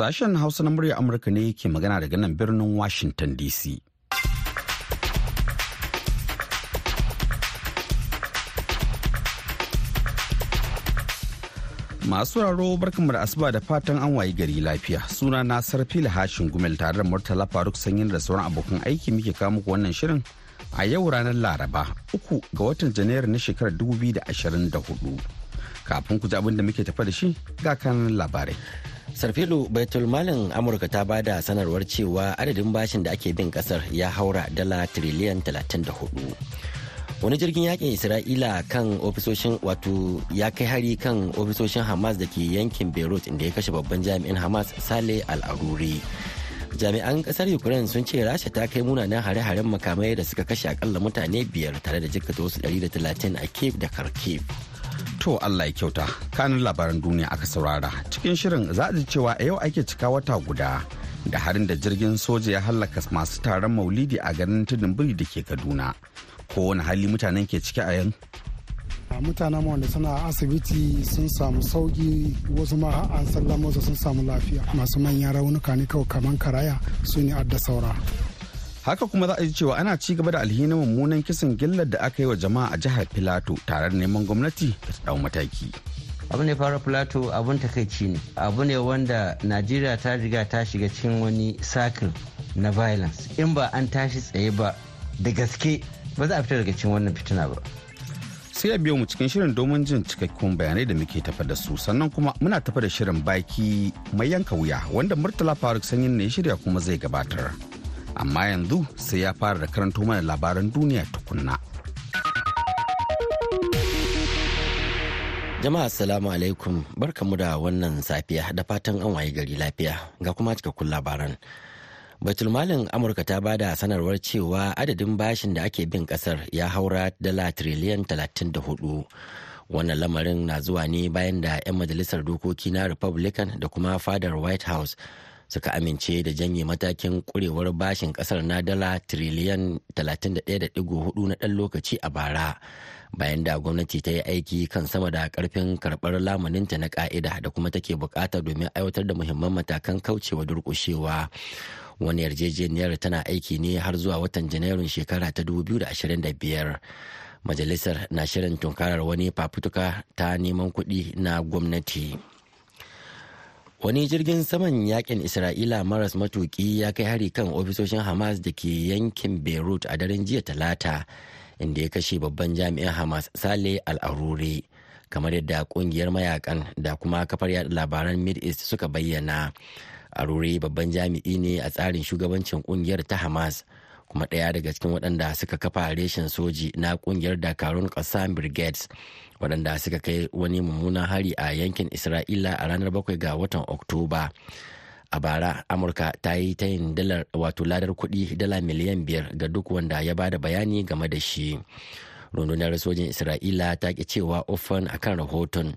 Sashen Hausa na murya Amurka ne ke magana daga nan birnin Washington DC. Masu raro barkanmu da asuba da fatan an wayi gari lafiya. Suna na Sarfila Hashin Gumel tare da Murtala Faruk Sanyin da sauran abokan aiki muke kawo muku wannan shirin a yau ranar Laraba uku ga watan Janairu na shekarar 2024. Kafin ku ji abin da muke tafa da shi ga kanan labarai. Sarfilu baitul malin amurka ta ba da sanarwar cewa adadin bashin da ake bin ƙasar ya haura dala tiriliyan 34 wani jirgin yaƙin isra'ila kan ofisoshin wato ya kai hari kan ofisoshin hamas da ke yankin beirut inda ya kashe babban jami'in hamas sale al-aruri. Jami'an ƙasar ukraine sun ce rasha ta kai munanan hare-haren makamai da suka kashe akalla mutane biyar tare da jikkata wasu 130 a kiev da kharkiv. To Allah ya kyauta. Kanin labaran duniya aka saurara. Cikin shirin za a ji cewa a yau ake cika wata guda da harin da jirgin soja ya hallaka masu taron maulidi a garin tudun biri da ke kaduna. Kowane hali mutanen ke ciki a yan mutanen wanda suna asibiti sun samu sauƙi wasu ma an sallama sun samu lafiya. Masu manyan raunuka ne kawai kaman karaya su ne adda saura. Haka kuma za a ji cewa ana ci gaba da alhinin mummunan kisan gillar da aka yi wa jama'a a jihar filato tare da neman gwamnati ta ɗau mataki. Abu ne fara filato abun takaici ne. Abu ne wanda najeriya ta riga ta shiga cikin wani cycle na violence. In ba an tashi tsaye ba da gaske ba za a fita daga cikin wannan fitina ba. Sai a biyo mu cikin shirin domin jin cikakkun bayanai da muke tafa da su. Sannan kuma muna tafa da shirin baki mai yanka wuya wanda murtala faruk sanyin ne shirya kuma zai gabatar. Amma yanzu sai ya fara da karanto mana labaran duniya tukunna. Jama'a assalamu alaikum barkamu da wannan safiya da fatan an waye gari lafiya ga kuma cikakkun labaran. Baitulmalin Amurka ta ba da sanarwar cewa adadin bashin da ake bin ƙasar ya haura dala triliyan 34. Wannan lamarin na zuwa ne bayan da 'yan majalisar dokoki na Republican da kuma fadar White House suka amince da janye matakin kurewar bashin ƙasar na dala triliyan 31.4 na ɗan lokaci a bara bayan da gwamnati ta yi aiki kan sama da ƙarfin karɓar lamuninta na ka'ida da kuma take buƙata domin aiwatar da muhimman matakan kaucewa durƙushewa wani yarjejeniyar tana aiki ne har zuwa watan janairun shekara ta 2025 majalisar na shirin tunkarar wani fafutuka ta neman kuɗi na gwamnati. Wani jirgin saman yaƙin isra'ila maras matuki ya kai hari kan ofisoshin hamas da ke yankin beirut a daren jiya talata inda ya kashe babban jami'in hamas sale al-aruri kamar yadda ƙungiyar mayaƙan da kuma kafar yada labaran mid east suka bayyana. Aruri babban jami'i ne a tsarin shugabancin ƙungiyar ta hamas kuma ɗaya daga cikin waɗanda suka kafa reshen soji na ƙungiyar dakarun ƙasam brigades waɗanda suka kai wani mummunan hari a yankin isra'ila a ranar 7 ga watan oktoba. A bara amurka ta yi ta yin dalar wato ladar kuɗi dala miliyan biyar ga duk wanda ya ba da bayani game da shi. Rundunar sojin isra'ila ta ki cewa ofan akan rahoton.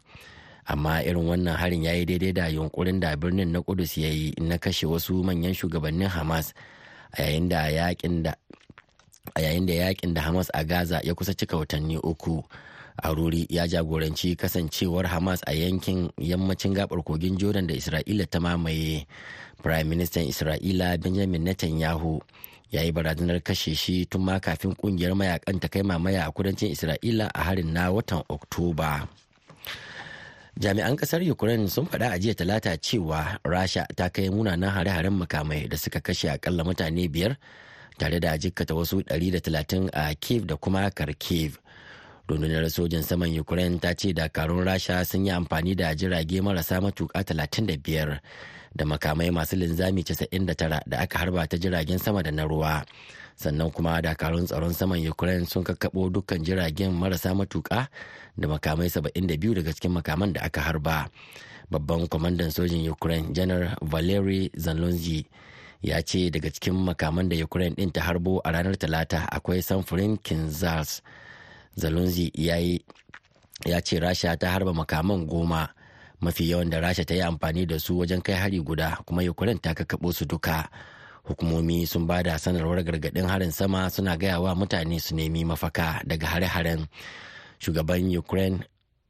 Amma irin wannan harin ya yi daidai da yunkurin da birnin na kudus ya yi na kashe wasu manyan shugabannin hamas a yayin da yaƙin da hamas a gaza ya kusa cika watanni uku. Aruri ya jagoranci kasancewar hamas a yankin yammacin gabar kogin jordan da isra'ila ta mamaye. Prime minister isra'ila benjamin netanyahu ya yi barazanar kashe shi tun ma kafin ƙungiyar mayaƙan ta kai mamaya a kudancin isra'ila a harin na watan oktoba. Jami'an ƙasar ukraine sun faɗa a jiya talata cewa rasha ta kai munanan hare-haren makamai da suka kashe akalla mutane biyar tare da jikkata wasu 130 a kiev da kuma kharkiv. Rundunar sojin saman ukraine ta ce dakarun rasha sun yi amfani da jirage marasa matuka 35 da makamai masu linzami 99 da aka harba ta jiragen sama da na ruwa. Sannan kuma dakarun tsaron saman ukraine sun kakkaɓo dukkan jiragen marasa matuka da makamai 72 daga cikin makaman da aka harba. Babban kwamandan sojin ukraine janar valery zanlonzi ya ce daga cikin makaman da ukraine din ta harbo a ranar talata akwai samfurin kinzars zalunzi ya ce rasha ta harba makaman goma mafi yawan da rasha ta yi amfani da su wajen kai hari guda kuma ukraine ta kakkaɓo su duka. Hukumomi sun ba da sanarwar gargaɗin harin sama suna gaya wa mutane su nemi mafaka daga hare-haren. Shugaban ukraine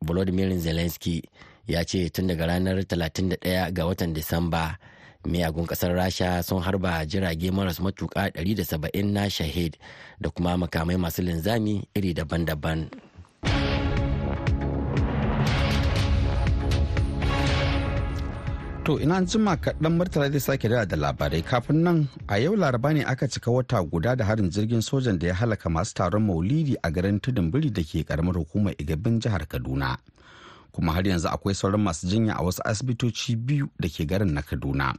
volodymyr zelensky ya ce tun daga ranar 31 ga watan disamba miyagun ƙasar rasha sun harba jirage maras matuka 170 na shahid da kuma makamai masu linzami iri daban-daban To ina jima kaɗan Murtala zai sake da da labarai kafin nan a yau laraba ne aka cika wata guda da harin jirgin sojan da ya halaka masu taron maulidi a garin tudun biri da ke karamar hukumar igabin jihar Kaduna. Kuma har yanzu akwai sauran masu jinya a wasu asibitoci biyu da ke garin na Kaduna.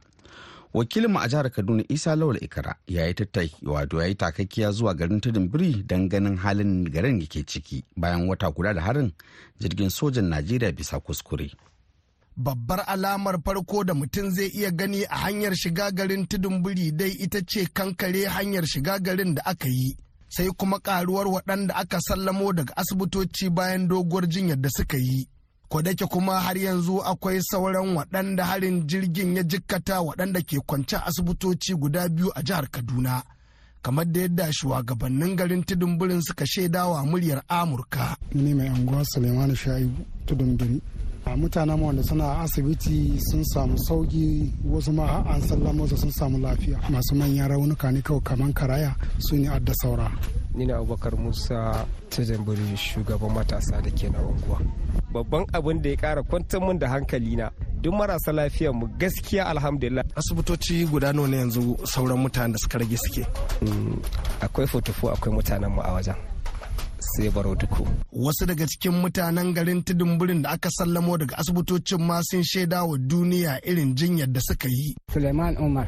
Wakilinmu a jihar Kaduna Isa Lawal Ikara ya yi tattaki wato ya yi takakkiya zuwa garin tudun biri don ganin halin garin ke ciki bayan wata guda da harin jirgin sojan Najeriya bisa kuskure. babbar alamar farko da mutum zai iya gani a hanyar shiga garin tudun biri dai ita ce kankare hanyar shiga garin da aka yi sai kuma karuwar waɗanda aka sallamo daga asibitoci bayan doguwar jinyar da suka yi dake kuma har yanzu akwai sauran waɗanda harin jirgin ya jikkata waɗanda ke kwance asibitoci guda biyu a jihar kaduna. Kamar da yadda shugabannin garin tudun birin suka shaidawa muryar amurka. Ni mai anguwa suleiman sha'ibu tudun biri. Mutanen wanda suna asibiti sun samu sauƙi wasu ma an sallama su sun samu lafiya. Masu manyan raunuka ne kawai kaman karaya su ne adda saura. Ni na abubakar musa tajambari shugaban matasa da ke na unguwa. Babban abin da ya kara kwantar min da hankali na duk marasa lafiyar mu gaskiya alhamdulillah. Asibitoci guda nawa ne yanzu sauran mutanen da suka rage suke? Akwai fotofo akwai mutanen mu a wajen. Sai baro duku. Wasu daga cikin mutanen garin tudunburin da aka sallamo daga asibitocin ma sun shaida wa duniya irin jinyar da suka yi. Suleiman Umar.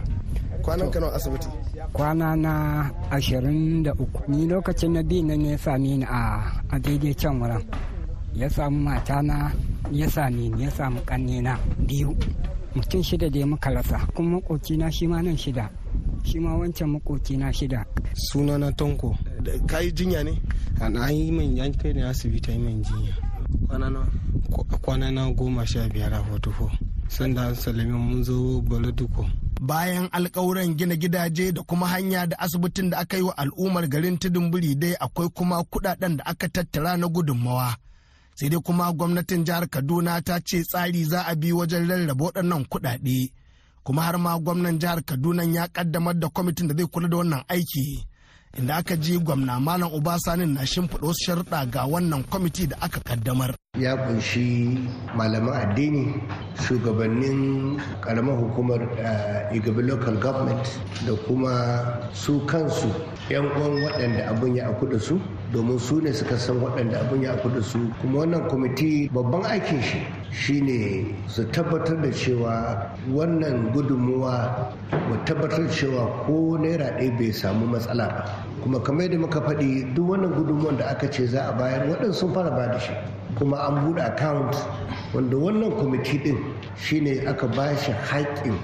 Kwanan kano asibiti? Kwana na ashirin da uku. Ni lokacin na biyu ne ya sami ni a daidai can wurin. Ya samu matana ya sami ni ya samu kannena biyu. Mutum shida da ya muka rasa. Kuma makokina shi ma nan shida. Shi ma wancan makokina shida. Sunana Tonko. Ka yi jinya ne? na yi min yan kai ne asibiti yi min jinya kwana nawa kwana na goma sha biyar a fotofo sanda an salami mun zo baladuko bayan alkawuran gina gidaje da kuma hanya da asibitin da aka yi wa al'ummar garin tudunburi dai akwai kuma kuɗaɗen da aka tattara na gudunmawa sai dai kuma gwamnatin jihar kaduna ta ce tsari za a bi wajen rarraba waɗannan kuɗaɗe kuma har ma gwamnan jihar kaduna ya kaddamar da kwamitin da zai kula da wannan aiki. Inda aka ji gwamna malam obasanin na shimfiɗa wasu sharuɗa ga wannan kwamiti da aka kaddamar. Ya ƙunshi malaman addini shugabannin karamar hukumar igabi local government da kuma su kansu 'yan uwan waɗanda abin ya aku da su domin su ne suka san waɗanda abin ya aku da su. Kuma wannan kwamiti babban aikin shi shine su tabbatar da cewa wannan gudunmuwa mu tabbatar cewa ko naira ɗaya bai samu matsala ba. Kuma kamar yadda muka faɗi duk wannan gudunmuwan da aka ce za a bayar waɗansu sun fara ba da shi. Kuma an buɗe account wanda wannan kwamiti ɗin shine aka ba shi haƙƙin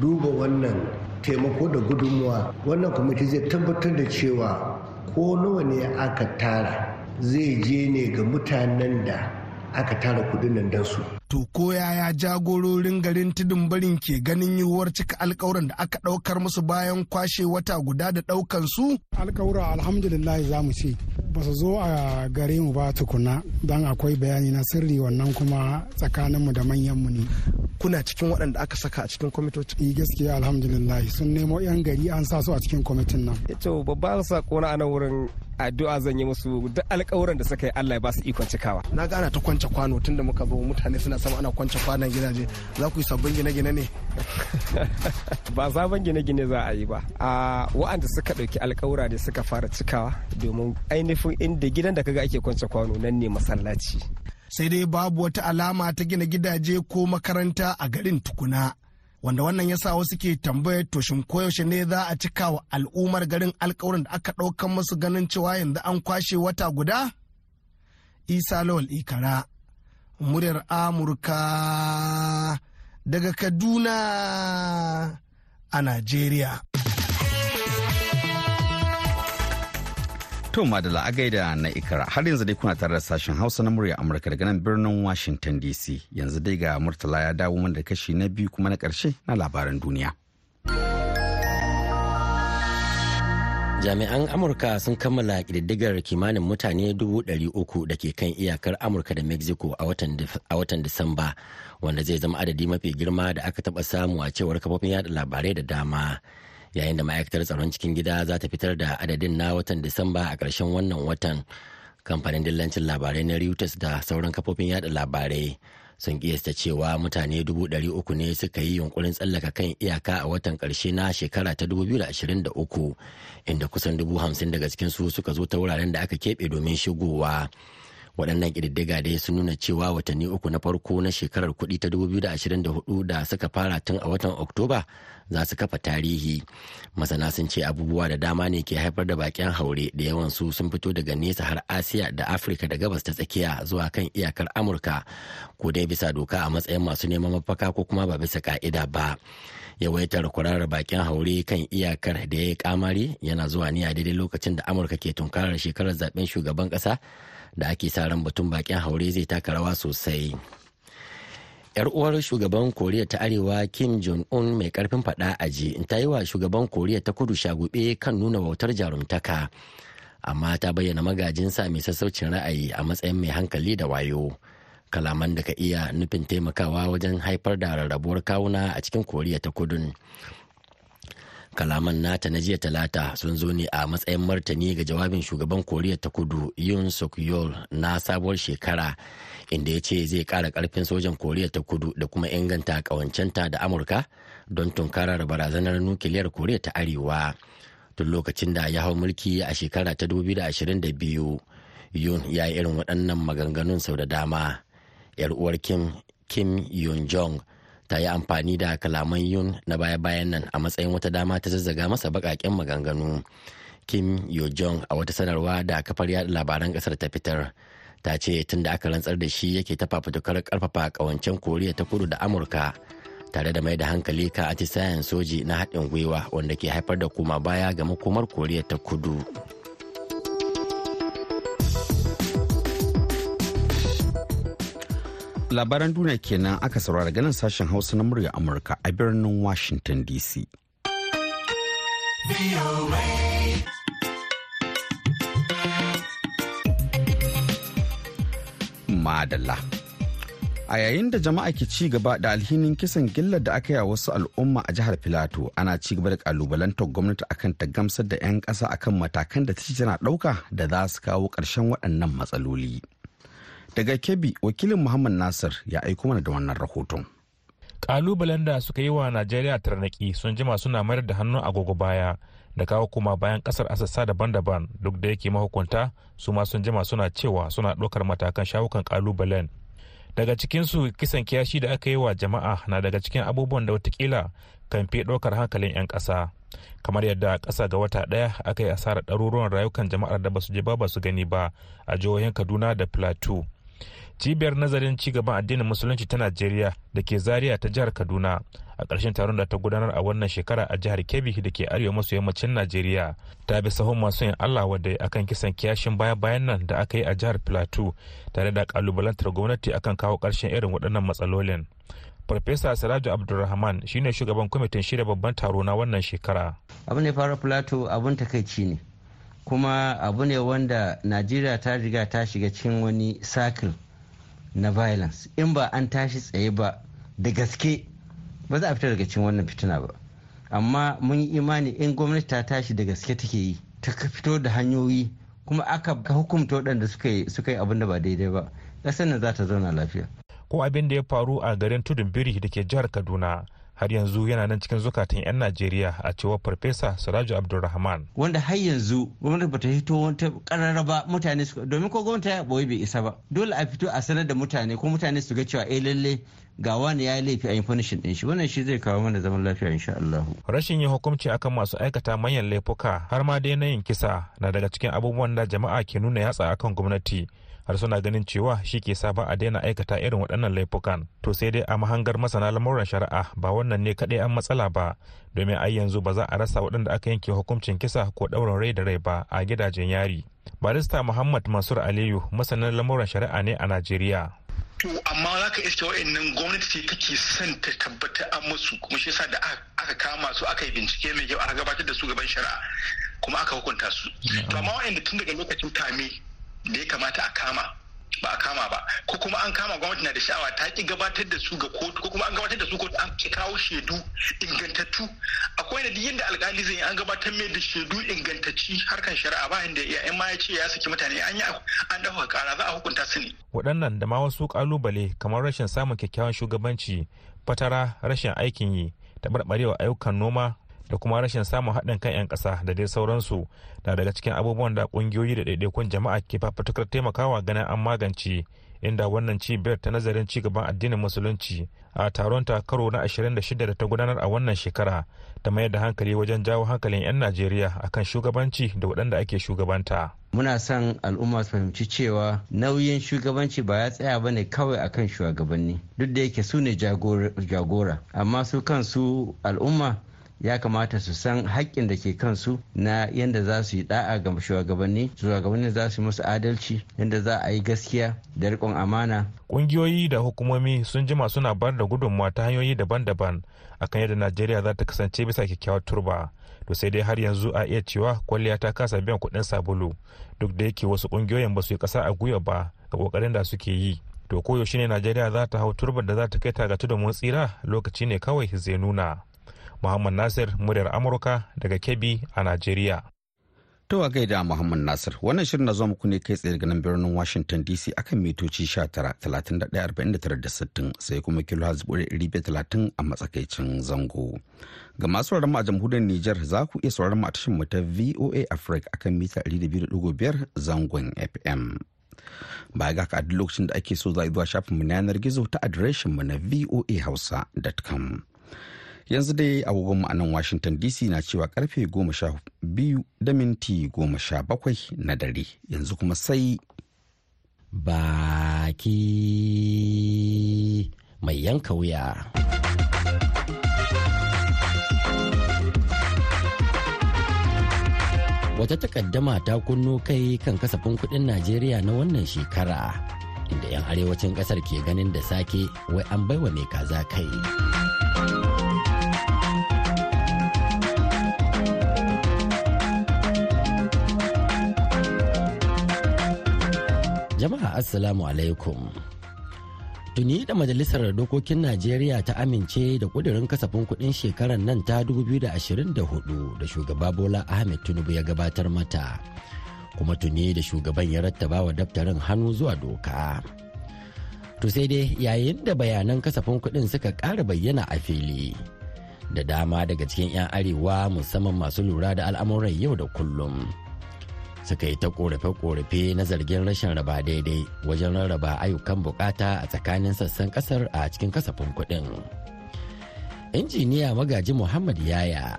duba wannan taimako da gudunmuwa wannan kwamiti zai tabbatar da cewa ko nawa ne aka tara zai je ne ga mutanen da aka tara kuɗin nan don su. To ko yaya jagororin garin tudun barin ke ganin yiwuwar cika alkawuran da aka ɗaukar musu bayan kwashe wata guda da ɗaukan su? Alkawura alhamdulillah za mu ce ba su zo a gare mu ba tukuna don akwai bayani na sirri wannan kuma tsakaninmu da manyanmu ne. Kuna cikin waɗanda aka saka a cikin kwamitoci? Yi gaskiya alhamdulillah sun nemo 'yan gari an sa su a cikin kwamitin nan. To babban sako na ana wurin addu'a zan yi musu duk alƙawuran da suka yi Allah ya ba su ikon cikawa. Na gana ta kwance kwano tun da muka zo mutane suna sama ana kwance kwanon gidaje za ku yi sabbin gine-gine ne. ba sabon gine-gine za a yi ba. A wa'anda suka ɗauki alƙawura ne suka fara cikawa domin ainihin inda gidan da kaga ake kwance kwano nan ne masallaci. Sai dai babu wata alama ta gina gidaje ko makaranta a garin tukuna. wanda wannan ya sa wasu ke tambayar to shin koyaushe ne za a cika wa al'ummar garin alkawarin da aka ɗaukan musu ganin cewa yanzu an kwashe wata guda? Isa Lawal Ikara, muryar Amurka daga Kaduna a Najeriya. To Madala a gaida na ikara har yanzu dai kuna tare da sashen Hausa na murya Amurka daga nan birnin Washington DC. Yanzu dai ga Murtala ya dawo mana da kashi na biyu kuma na ƙarshe na labaran duniya. Jami'an amurka sun kammala ƙididdigar kimanin mutane 300 da ke kan iyakar amurka da mexico a watan disamba wanda zai zama adadi mafi girma da aka taɓa samu a cewar kafofin yada labarai da dama. Yayin da ma'aikatar tsaron cikin gida za ta fitar da adadin na watan disamba a ƙarshen wannan watan kamfanin dillancin labarai na reuters da sauran kafofin yada labarai. Sun kiyasta cewa mutane dubu ɗari uku ne suka yi yunkurin tsallaka kan iyaka a watan ƙarshe na shekara ta 2023 inda kusan dubu hamsin daga cikinsu suka zo ta wuraren da aka keɓe domin shigowa. Waɗannan ƙididdiga dai sun nuna cewa watanni uku na farko na shekarar kuɗi ta 2024 da suka fara tun a watan oktoba za su kafa tarihi. Masana sun ce abubuwa da dama ne ke haifar da bakin haure da yawan su sun fito daga nesa har asiya da afirka da gabas ta tsakiya zuwa kan iyakar amurka ko dai bisa doka a matsayin masu neman mafaka ko kuma ba bisa ka'ida ba. Yawaitar kwararar bakin haure kan iyakar da ya yi kamari yana zuwa ne a daidai lokacin da amurka ke tunkarar shekarar zaɓen shugaban kasa da ake sa ran batun bakin haure zai taka rawa sosai. yar uwar shugaban koriya ta arewa kim jong-un mai ƙarfin fada aji ta yi wa shugaban koriya ta kudu shagube kan nuna wautar jarumtaka amma ta bayyana magajinsa mai sassaucin ra'ayi a matsayin mai hankali da wayo kalaman da ka iya nufin taimakawa wajen haifar da rarrabuwar kawuna a cikin koriya ta kudun kalaman nata na jiya talata sun zo ne a matsayin martani ga jawabin shugaban koriya ta kudu yun suk yol na sabuwar shekara inda ya ce zai kara ƙarfin sojan koriya ta kudu da kuma inganta kawancenta da amurka don tunkarar barazanar nukiliyar koriya ta arewa. Tun lokacin da ya hau mulki a shekara ta 2022 yun ya yi irin waɗannan maganganun sau da dama. Yar uwar kim kim yun jong ta yi amfani da kalaman yun na baya-bayan nan a matsayin wata dama ta zazzaga masa baƙaƙen maganganu. Kim yo jong a wata sanarwa da kafar yada labaran ƙasar ta fitar ta ce tun da aka rantsar da shi yake ta fafutukar ƙarfafa kawancen koriya ta kudu da amurka tare da mai da hankali kan atisayen soji na haɗin gwiwa wanda ke haifar da koma baya ga makomar koriya ta kudu. Labaran duniya kenan aka saurara ganin sashen hausa na murya amurka a birnin washington dc madalla. A yayin da jama'a ke ci gaba da alhinin kisan gillar da aka yi a wasu al'umma a jihar filato ana ci gaba da kalubalantar gwamnati akan ta gamsar da 'yan ƙasa akan matakan da ta tana ɗauka da za su kawo ƙarshen waɗannan matsaloli. Daga kebbi wakilin muhammad nasir ya aiko mana da wannan rahoton. Kalubalen da suka yi wa najeriya tarnaki sun jima suna mayar da hannun agogo baya da kawo kuma bayan ƙasar asassa daban-daban. Duk da yake mahukunta su ma sun jima suna cewa suna ɗaukar matakan shawukan kalubalen daga cikinsu kisan kiyashi da aka yi wa jama'a na daga cikin abubuwan da wataƙila kan fi ɗaukar hankalin 'yan ƙasa. Kamar yadda ƙasa ga wata ɗaya aka yi asarar ɗaruruwan rayukan jama'ar da ba su je ba su gani ba a jihohin kaduna da plateau. Cibiyar nazarin cigaban addinin musulunci ta najeriya da ke zaria ta jihar kaduna. A ƙarshen taron da ta gudanar a wannan shekara a jihar kebbi da ke arewa maso yammacin najeriya ta bi sahun masu yin allah wadda akan kisan kiyashin baya bayan nan da aka yi a jihar plateau tare da kalubalantar gwamnati akan kawo ƙarshen irin waɗannan matsalolin. Farfesa siraju abdulrahman shine shugaban kwamitin shirya babban taro na wannan shekara. Abu ne fara plateau abun takaici ne kuma abu ne wanda najeriya ta riga ta shiga cikin wani cycle na violence. In ba an tashi tsaye ba da gaske ba za a fita daga cikin wannan fitina ba. Amma mun yi imani in gwamnati ta tashi da gaske take yi ta fito da hanyoyi kuma aka hukumta waɗanda suka yi abin da ba daidai ba ƙasar nan za ta zauna lafiya. Ko abin da ya faru a garin tudun biri da ke jihar kaduna har yanzu yana nan cikin zukatan 'yan najeriya a cewar farfesa siraju abdulrahman. Wanda har yanzu gwamnati bata hito wata karara ba mutane su domin ko gwamnati ya ɓoye bai isa ba. Dole a fito a sanar da mutane ko mutane su ga cewa eh lalle ga wani ya yi laifi a yin punishin din shi. Wannan shi zai kawo mana zaman lafiya insha Allah. Rashin yin hukunci akan masu aikata manyan laifuka har ma dai na yin kisa na daga cikin abubuwan da jama'a ke nuna yatsa akan gwamnati. Har suna ganin cewa shi ke sa ba a daina aikata irin waɗannan laifukan. To sai dai a mahangar masana lamuran shari'a ba wannan ne kaɗai an matsala ba domin ai yanzu ba za a rasa waɗanda aka yanke hukuncin kisa ko ɗaurin rai da rai ba a gidajen yari. Barista muhammad mansur aliyu masanin lamuran shari'a ne a najeriya. To amma za ka iske wa'annan gwamnati ce take son ta tabbatar an musu kuma shi yasa da aka kama su aka yi bincike mai kyau aka gabatar da su gaban shari'a kuma aka hukunta su. To amma wa'anda tun daga lokacin kame da ya kamata a kama ba a kama ba. Ko kuma an kama gwamnati na da sha'awa ta ki gabatar da su ga kotu ko kuma an gabatar da su kotu an ki kawo shaidu ingantattu. Akwai da yadda alkali zai an gabatar mai da shaidu ingantacci harkan shari'a ba inda ya ma ya ce ya saki mutane an yi an dafa kara za a hukunta su ne. Waɗannan da ma wasu ƙalubale kamar rashin samun kyakkyawan shugabanci fatara rashin aikin yi taɓarɓarewa ayyukan noma da kuma rashin samun haɗin kan 'yan ƙasa da dai sauransu. Na daga cikin abubuwan da ƙungiyoyi da ɗaiɗaikun jama'a ke fafutukar taimakawa ganin an magance inda wannan cibiyar ta nazarin cigaban addinin musulunci a taron ta karo na 26 da ta gudanar a wannan shekara ta mayar da hankali wajen jawo hankalin 'yan najeriya akan shugabanci da waɗanda ake shugabanta. Muna son al'umma su fahimci cewa nauyin shugabanci ba ya tsaya ba ne kawai akan shugabanni duk da yake su ne jagora. Amma su kansu al'umma ya kamata su san haƙƙin da ke kansu na yadda za su yi da'a ga shugabanni shugabanni za su musu adalci yadda za a yi gaskiya da riƙon amana. Ƙungiyoyi da hukumomi sun jima suna bayar da gudunmawa ta hanyoyi daban-daban akan yadda najeriya za ta kasance bisa kyakkyawar turba. To sai dai har yanzu a iya cewa kwalliya ta kasa biyan kuɗin sabulu duk da yake wasu ƙungiyoyin ba su yi ƙasa a gwiwa ba ga ƙoƙarin da suke yi. To koyaushe ne najeriya za ta hau turbar da za ta kai ta ga tudun tsira lokaci ne kawai zai nuna. Muhammad Nasir muryar Amurka daga Kebbi a Najeriya. To a gaida Muhammad Nasir wannan shirin na zuwa muku ne kai tsaye daga nan birnin Washington DC akan mitoci 19 sai kuma kilo talatin a matsakaicin zango. Ga masu sauraron a jamhuriyar Nijar za ku iya sauraron mu a tashar mu ta VOA Africa akan mita 200.5 zangon FM. Baya ga a duk lokacin da ake so za a zuwa shafin mu na yanar gizo ta adireshin mu na voahausa.com. yanzu dai agogon a nan washington dc na cewa ƙarfe goma sha biyu da minti goma sha bakwai na dare. Yanzu kuma sai baki mai yanka wuya. Wata takaddama ta kunno kai kan kasafin kuɗin najeriya na wannan shekara inda 'yan arewacin ƙasar ke ganin da sake wai an baiwa mai kaza kai. Jama'a Assalamu alaikum. Tuni da Majalisar Dokokin Najeriya ta amince da kudirin kasafin kuɗin shekarar nan ta 2024 da shugaba Bola Ahmed Tinubu ya gabatar mata. Kuma tuni da shugaban ya rattaba wa daftarin hannu zuwa doka. To sai dai yayin da bayanan kasafin kuɗin suka ƙara bayyana a fili. Da dama daga cikin 'yan arewa musamman masu lura da al'amuran yau da kullum. Suka yi ta korafe-korafe na zargin rashin raba daidai wajen rarraba ayyukan buƙata a tsakanin sassan ƙasar a cikin kasafin kuɗin. injiniya magaji muhammad yaya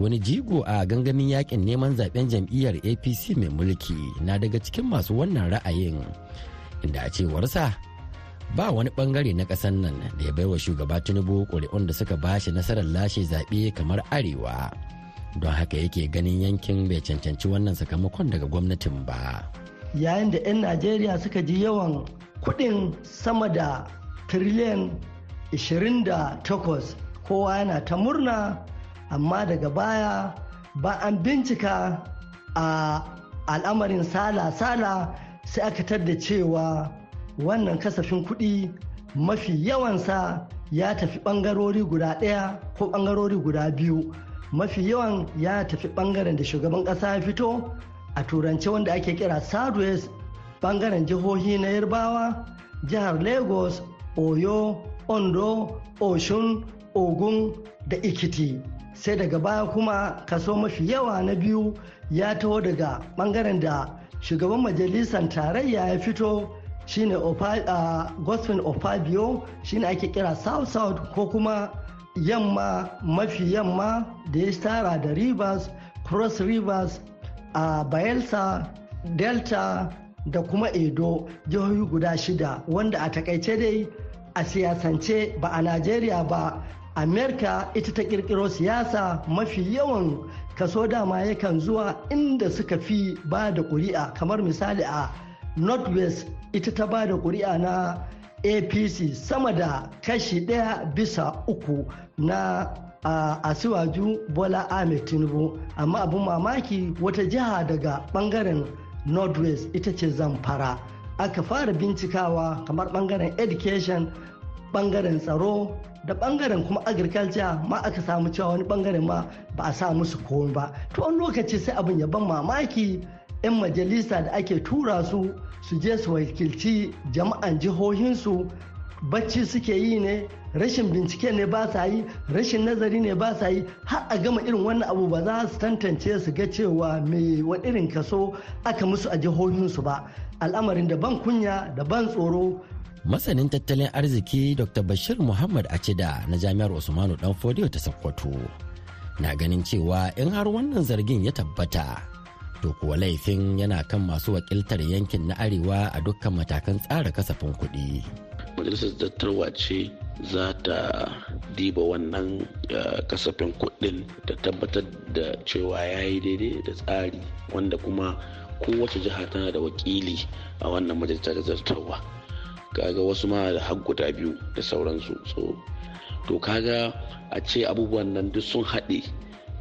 wani jigo a gangamin yaƙin neman zaɓen jam'iyyar apc mai mulki na daga cikin masu wannan ra'ayin inda a cewarsa ba wani ɓangare na ƙasar nan da ya baiwa shugaba tinubu ƙuri'un da suka bashi nasarar lashe zaɓe kamar arewa don haka yake ganin yankin bai cancanci wannan sakamakon daga gwamnatin ba. Yayin da 'yan najeriya suka ji yawan kuɗin sama da tiriliyan 28 kowa yana ta murna amma daga baya ba an bincika a al'amarin sala-sala sai aka tadda cewa wannan kasafin kuɗi mafi yawansa ya tafi ɓangarori guda ɗaya ko ɓangarori guda biyu. Mafi yawan ya tafi ɓangaren da shugaban ƙasa ya fito a turance wanda ake kira southwest ɓangaren jihohi na yarbawa jihar lagos oyo ondo oshun ogun da ikiti. Sai daga baya kuma kaso mafi yawa na biyu ya taho daga ɓangaren da shugaban majalisar tarayya ya fito shine uh, gospel ofabio shine ake kira south south ko kuma yamma mafi yamma da ya tara da rivers cross rivers a bayelsa delta da kuma edo jihohi guda shida. Wanda a taƙaice dai a siyasance ba a najeriya ba amerika ita ta kirkiro siyasa mafi yawan kaso dama yakan zuwa inda suka fi ba da kuri'a kamar misali a northwest ita ta ba da kuri'a na apc sama da kashi ɗaya bisa uku na a asiwaju bola ahmed tinubu. Amma abin mamaki wata jiha daga ɓangaren northwest ita ce zamfara. Aka fara bincikawa kamar ɓangaren education ɓangaren tsaro da ɓangaren kuma agriculture ma aka samu cewa wani ɓangaren ma ba a sa musu komai ba. To wani lokaci sai abin ya ban mamaki 'yan majalisa da ake tura su su je su wakilci jama'an jihohinsu. Bacci suke yi ne rashin bincike ne ba sa yi rashin nazari ne ba sa yi. Har a gama irin wannan abu ba za su tantance su ga cewa me wa irin kaso aka musu a jihohinsu ba. Al'amarin da ban kunya da ban tsoro. Masanin tattalin arziki dr bashir muhammad acida na jami'ar usmanu dan fodiyo ta sokoto na ganin cewa in har wannan zargin ya tabbata to kuwa laifin yana kan masu wakiltar yankin na arewa a dukkan matakan tsara kasafin kuɗi. majalisar dattarwa ce za ta diba wannan kasafin kuɗin da tabbatar da cewa ya yi daidai da tsari wanda kuma kowace jiha tana da wakili a wannan majalisar zartarwa kaga wasu ma da har guda biyu da sauransu so to kaga a ce abubuwan nan duk sun haɗe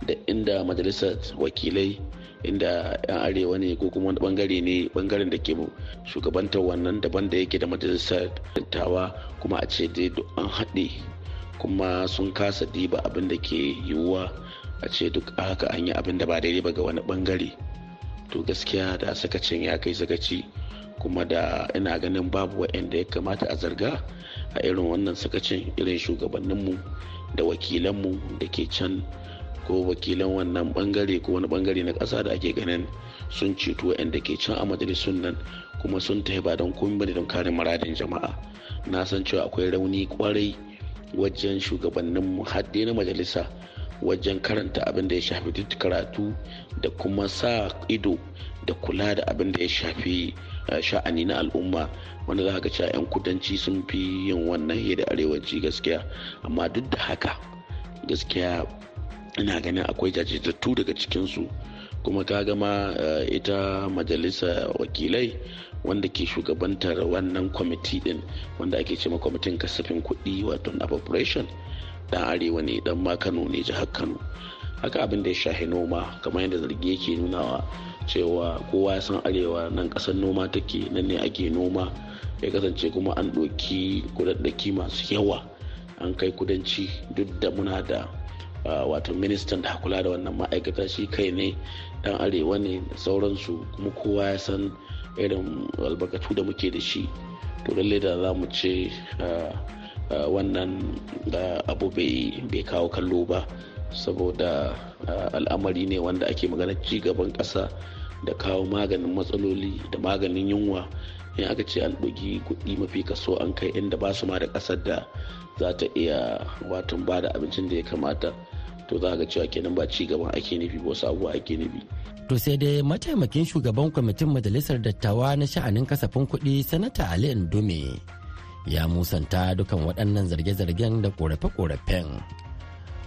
da inda majalisar wakilai inda yan arewa ne ko kuma ɓangare ne ɓangaren da ke shugabantar wannan daban da yake da majalisar dattawa kuma a ce dai an haɗe kuma sun kasa diba abin da ke yiwuwa a ce duk haka an yi abin da ba daidai ba ga wani ɓangare. To gaskiya da sakacin ya kai sakaci kuma da ina ganin babu wa'anda ya kamata a zarga a irin wannan sakacin irin shugabanninmu da wakilanmu da ke can ko wakilan wannan ɓangare ko wani ɓangare na ƙasa da ake ganin sun ceto wa'anda ke can a majalisun nan kuma sun tafi ba don komai don kare muradin jama'a. Na san cewa akwai rauni ƙwarai wajen shugabanninmu hadde na majalisa wajen karanta abin da ya shafi duk karatu da kuma sa ido da kula da abin da ya shafi sha'ani na al'umma. Wanda za ka cewa 'yan kudanci sun fi yin wannan da arewaci gaskiya. Amma duk da haka gaskiya ina ganin akwai jajirtattu daga cikinsu. Kuma ka gama ita majalisa wakilai wanda ke shugabantar wannan kwamiti din wanda ake ce kwamitin kasafin kuɗi wato appropriation dan arewa ne dan ma kano ne jihar kano. Haka abin da ya shahi noma kamar yadda zargi yake nunawa cewa kowa ya san arewa nan ƙasar noma take nan ne ake noma. Ya kasance kuma an ɗauki kudaddaki masu yawa an kai kudanci duk da muna da wato ministan da kula da wannan ma'aikata shi kai ne dan arewa ne da sauransu kuma kowa ya san irin albarkatu da muke da shi. To lallai da za mu ce wannan abu bai kawo kallo ba saboda al'amari ne wanda ake magana ci gaban ƙasa da kawo maganin matsaloli da maganin yunwa. In aka ce an ɗogi kuɗi mafi kaso an kai inda ba su ma da ƙasar da za ta iya watan ba da abincin da ya kamata. To za ga cewa kenan ba ci gaban ake nufi ba wasu abubuwa ake nufi To sai dai mataimakin shugaban kwamitin majalisar dattawa na sha'anin kasafin kuɗi sanata Ali Ndume ya musanta dukan waɗannan zarge-zargen da ƙorafe-ƙorafen.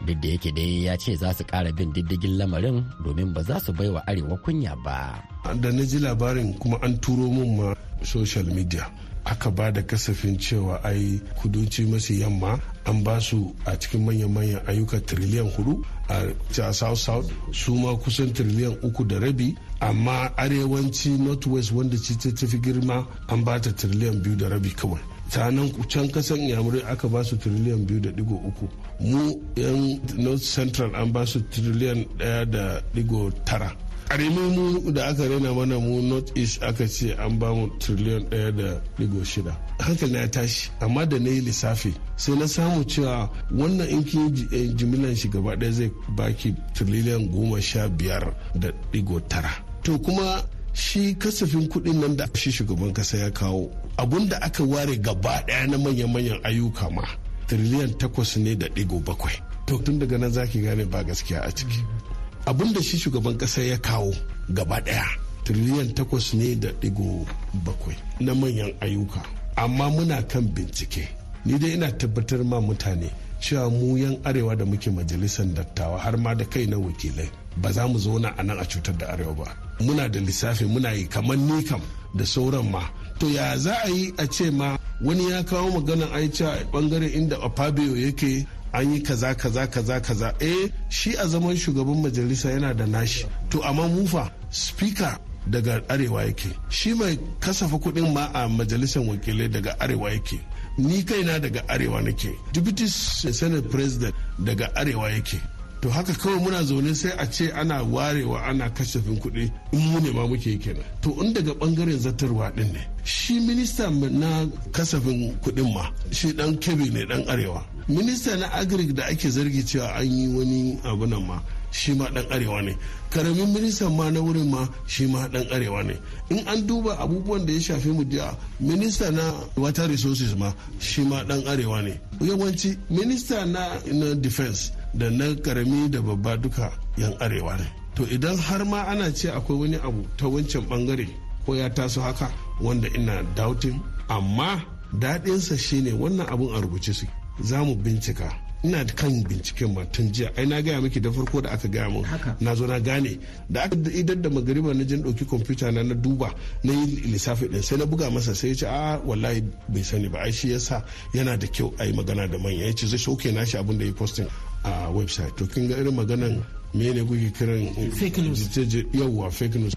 Duk da yake dai ya ce za su ƙara bin diddigin lamarin domin ba za su bai wa arewa kunya ba. Da na ji labarin kuma an turo mun ma social media. Aka ba da kasafin cewa ai kudanci masu yamma an ba su a cikin manyan-manyan ayyuka tiriliyan huɗu a south south su ma kusan tiriliyan uku da rabi. Amma arewanci northwest wanda ci ta tafi girma an ba ta tiriliyan biyu da rabi kawai. Sanan can kasan yamurai aka ba su tiriliyan biyu da ɗigo uku. Mu yan north central an ba su tiriliyan ɗaya da ɗigo tara. Ƙaramin mu da aka rena mana mu north east aka ce an ba mu triliyan ɗaya da ɗigo shida. Hankali na ya tashi amma da na yi lissafi sai na samu cewa wannan in kin jimilan shi gaba ɗaya zai baki triliyan goma sha biyar da ɗigo tara. To kuma shi kasafin kuɗin nan da shi shugaban kasa ya kawo abun da aka ware gaba ɗaya na manyan-manyan ayyuka ma triliyan takwas ne da ɗigo bakwai. To tun daga nan zaki gane ba gaskiya a ciki. Abin da shi shugaban kasa ya kawo gaba ɗaya tiriliyan takwas ne da ɗigo bakwai na manyan ayyuka. Amma muna kan bincike. Ni dai ina tabbatar ma mutane cewa mu yan arewa da muke majalisar dattawa har ma da kai na wakilai ba za mu zauna a nan a cutar da arewa ba. Muna da lissafi muna yi kamar ni kam da sauran ma. To ya za a yi a ce ma wani ya kawo maganan aica a ɓangaren inda opabio yake an yi kaza kaza kaza kaza. Eh shi a zaman shugaban majalisa yana da nashi. To amma mufa speaker daga arewa yake. Shi mai kasafa kuɗin ma a majalisar wakilai daga arewa yake. Ni kaina daga arewa nake. Deputy senate president daga arewa yake. To haka kawai muna zaune sai a ce ana warewa ana kasafin kuɗi in mu ne ma muke kenan. To in daga ɓangaren zartarwa din ne shi minista na kasafin kuɗin ma shi dan kebe ne dan arewa. Minista na agric da ake zargi cewa an yi wani abu nan ma shi ma dan arewa ne. Karamin ministan ma na wurin ma shi ma dan arewa ne. In an duba abubuwan da ya shafi mu da minista na water resources ma shi ma dan arewa ne. Yawanci minista na, na defense da na ƙarami da babba duka yan arewa ne. To idan har ma ana ce akwai wani abu ta wancan ɓangare ko ya taso haka wanda ina doubting amma daɗinsa shine wannan abun a rubuce su za mu bincika. Ina kan binciken ma tun jiya. Ai na gaya miki da farko da aka gaya min na zo na gane. Da aka idan da magariba na jin ɗauki kwamfuta na na duba na yi lissafi ɗin sai na buga masa sai ya ce a wallahi bai sani ba. Ai shi yasa yana da kyau a yi magana da manya. Ya ce zai shauke nashi abin da ya posting a website. To kin ga irin maganan me ne kuke kiran fake news. yawwa fake news.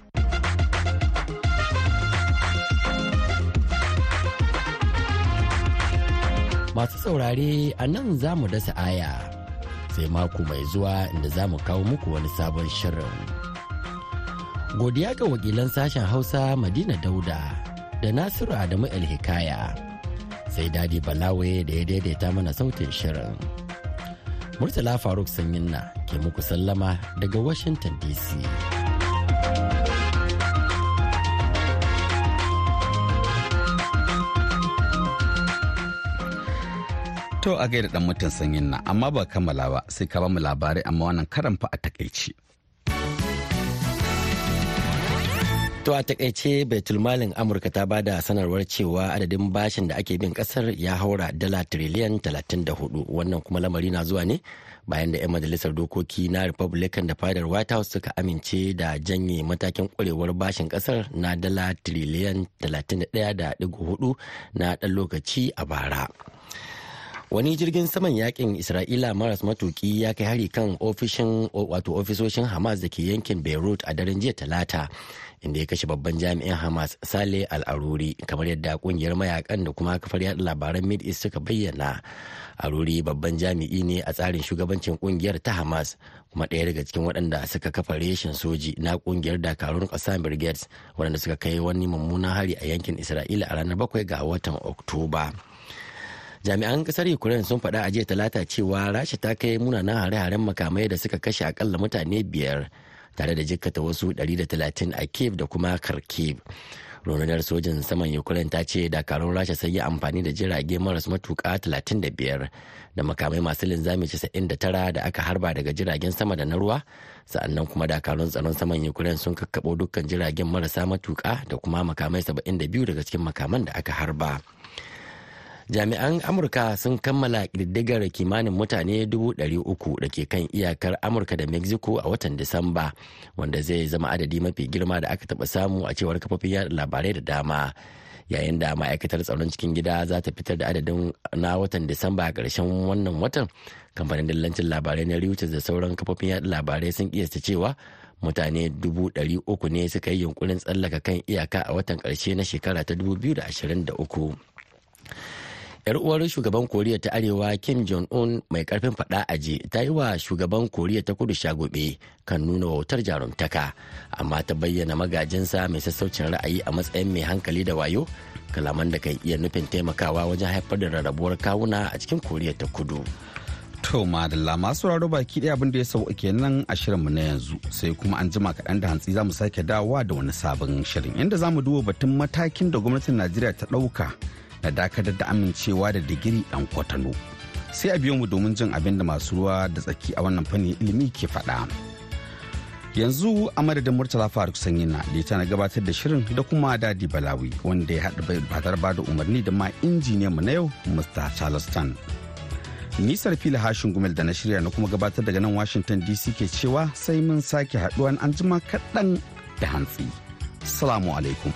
Masu saurare a nan za mu dasa aya sai mako mai zuwa inda za mu kawo muku wani sabon shirin. Godiya ga wakilan sashen Hausa Madina Dauda da Nasiru Adamu El-Hikaya sai Dadi Balawe da ya daidaita mana sautin shirin. Murtala Faruk Sanyinna ke muku sallama daga Washington DC. To a gaida dan mutum sanyin na amma ba kammala ba sai ka ba mu labarai amma wannan karan fa a takaici. To a taƙaice Baitulmalin Amurka ta ba da sanarwar cewa adadin bashin da ake bin ƙasar ya haura dala tiriliyan 34 wannan kuma lamari na zuwa ne bayan da 'yan majalisar dokoki na Republican da fadar White House suka amince da janye matakin kwarewar bashin ƙasar na dala tiriliyan 31.4 na ɗan lokaci a bara. Wani jirgin saman yaƙin isra'ila maras matuki ya kai hari kan ofishin wato ofisoshin hamas da ke yankin beirut a daren jiya talata inda ya kashe babban jami'in hamas sale al-aruri kamar yadda ƙungiyar mayaƙan da kuma kafar yada labaran mid east suka bayyana. Aruri babban jami'i ne a tsarin shugabancin ƙungiyar ta hamas kuma ɗaya daga cikin waɗanda suka kafa reshen soji na ƙungiyar dakarun ƙasa brigades waɗanda suka kai wani mummunan hari a yankin isra'ila a ranar bakwai ga watan oktoba. Jami'an ƙasar ukraine sun faɗa a jiya talata cewa rasha ta kai munanan hare-haren makamai da suka kashe akalla mutane biyar tare da jikkata wasu 130 a kiev da kuma kharkiv rundunar sojin saman ukraine ta ce dakarun rasha sai yi amfani da jirage maras matuka 35 da makamai masu linzami 99 da aka harba daga jiragen sama da na ruwa sa'an nan kuma dakarun tsaron saman ukraine sun kakkaɓo dukkan jiragen marasa matuka da kuma makamai 72 daga cikin makaman da aka harba. Jami'an amurka sun kammala ƙididdigar kimanin mutane 300 da ke kan iyakar amurka da mexico a watan disamba wanda zai zama adadi mafi girma da aka taɓa samu a cewar kafofin yada labarai da dama. Yayin da ma'aikatar tsaron cikin gida za ta fitar da adadin na watan disamba a ƙarshen wannan watan kamfanin dillancin labarai na reuters da sauran kafofin yada labarai sun kiyasta cewa mutane dubu ɗari uku ne suka yi yunkurin tsallaka kan iyaka a watan ƙarshe na shekara ta 2023 yar uwar shugaban koriya ta arewa kim jong-un mai ƙarfin fada aji ta yi wa shugaban koriya ta kudu shagobe kan nuna wautar jarumtaka amma ta bayyana magajinsa mai sassaucin ra'ayi a matsayin mai hankali da wayo kalaman da kan iya nufin taimakawa wajen haifar da rarrabuwar kawuna a cikin koriya ta kudu. To madalla masu raro baki ɗaya abin da ya sauka kenan a shirinmu na yanzu sai kuma an jima kaɗan da hantsi za mu sake dawowa da wani sabon shirin inda za mu duba batun matakin da gwamnatin Najeriya ta ɗauka na dakatar da amincewa da digiri dan kwatano. Sai a biyo mu domin jin abin da masu ruwa da tsaki a wannan fannin ilimi ke faɗa. Yanzu a madadin murtala faruk sanyi da na gabatar da shirin da kuma daɗi balawi wanda ya haɗa batar ba da umarni da ma injiniyan mu na yau mr. Charleston nisar fili hashin gumel da na shirya na kuma gabatar daga nan washington dc ke cewa sai mun sake haɗuwa an jima kaɗan da hantsi. Salamu alaikum.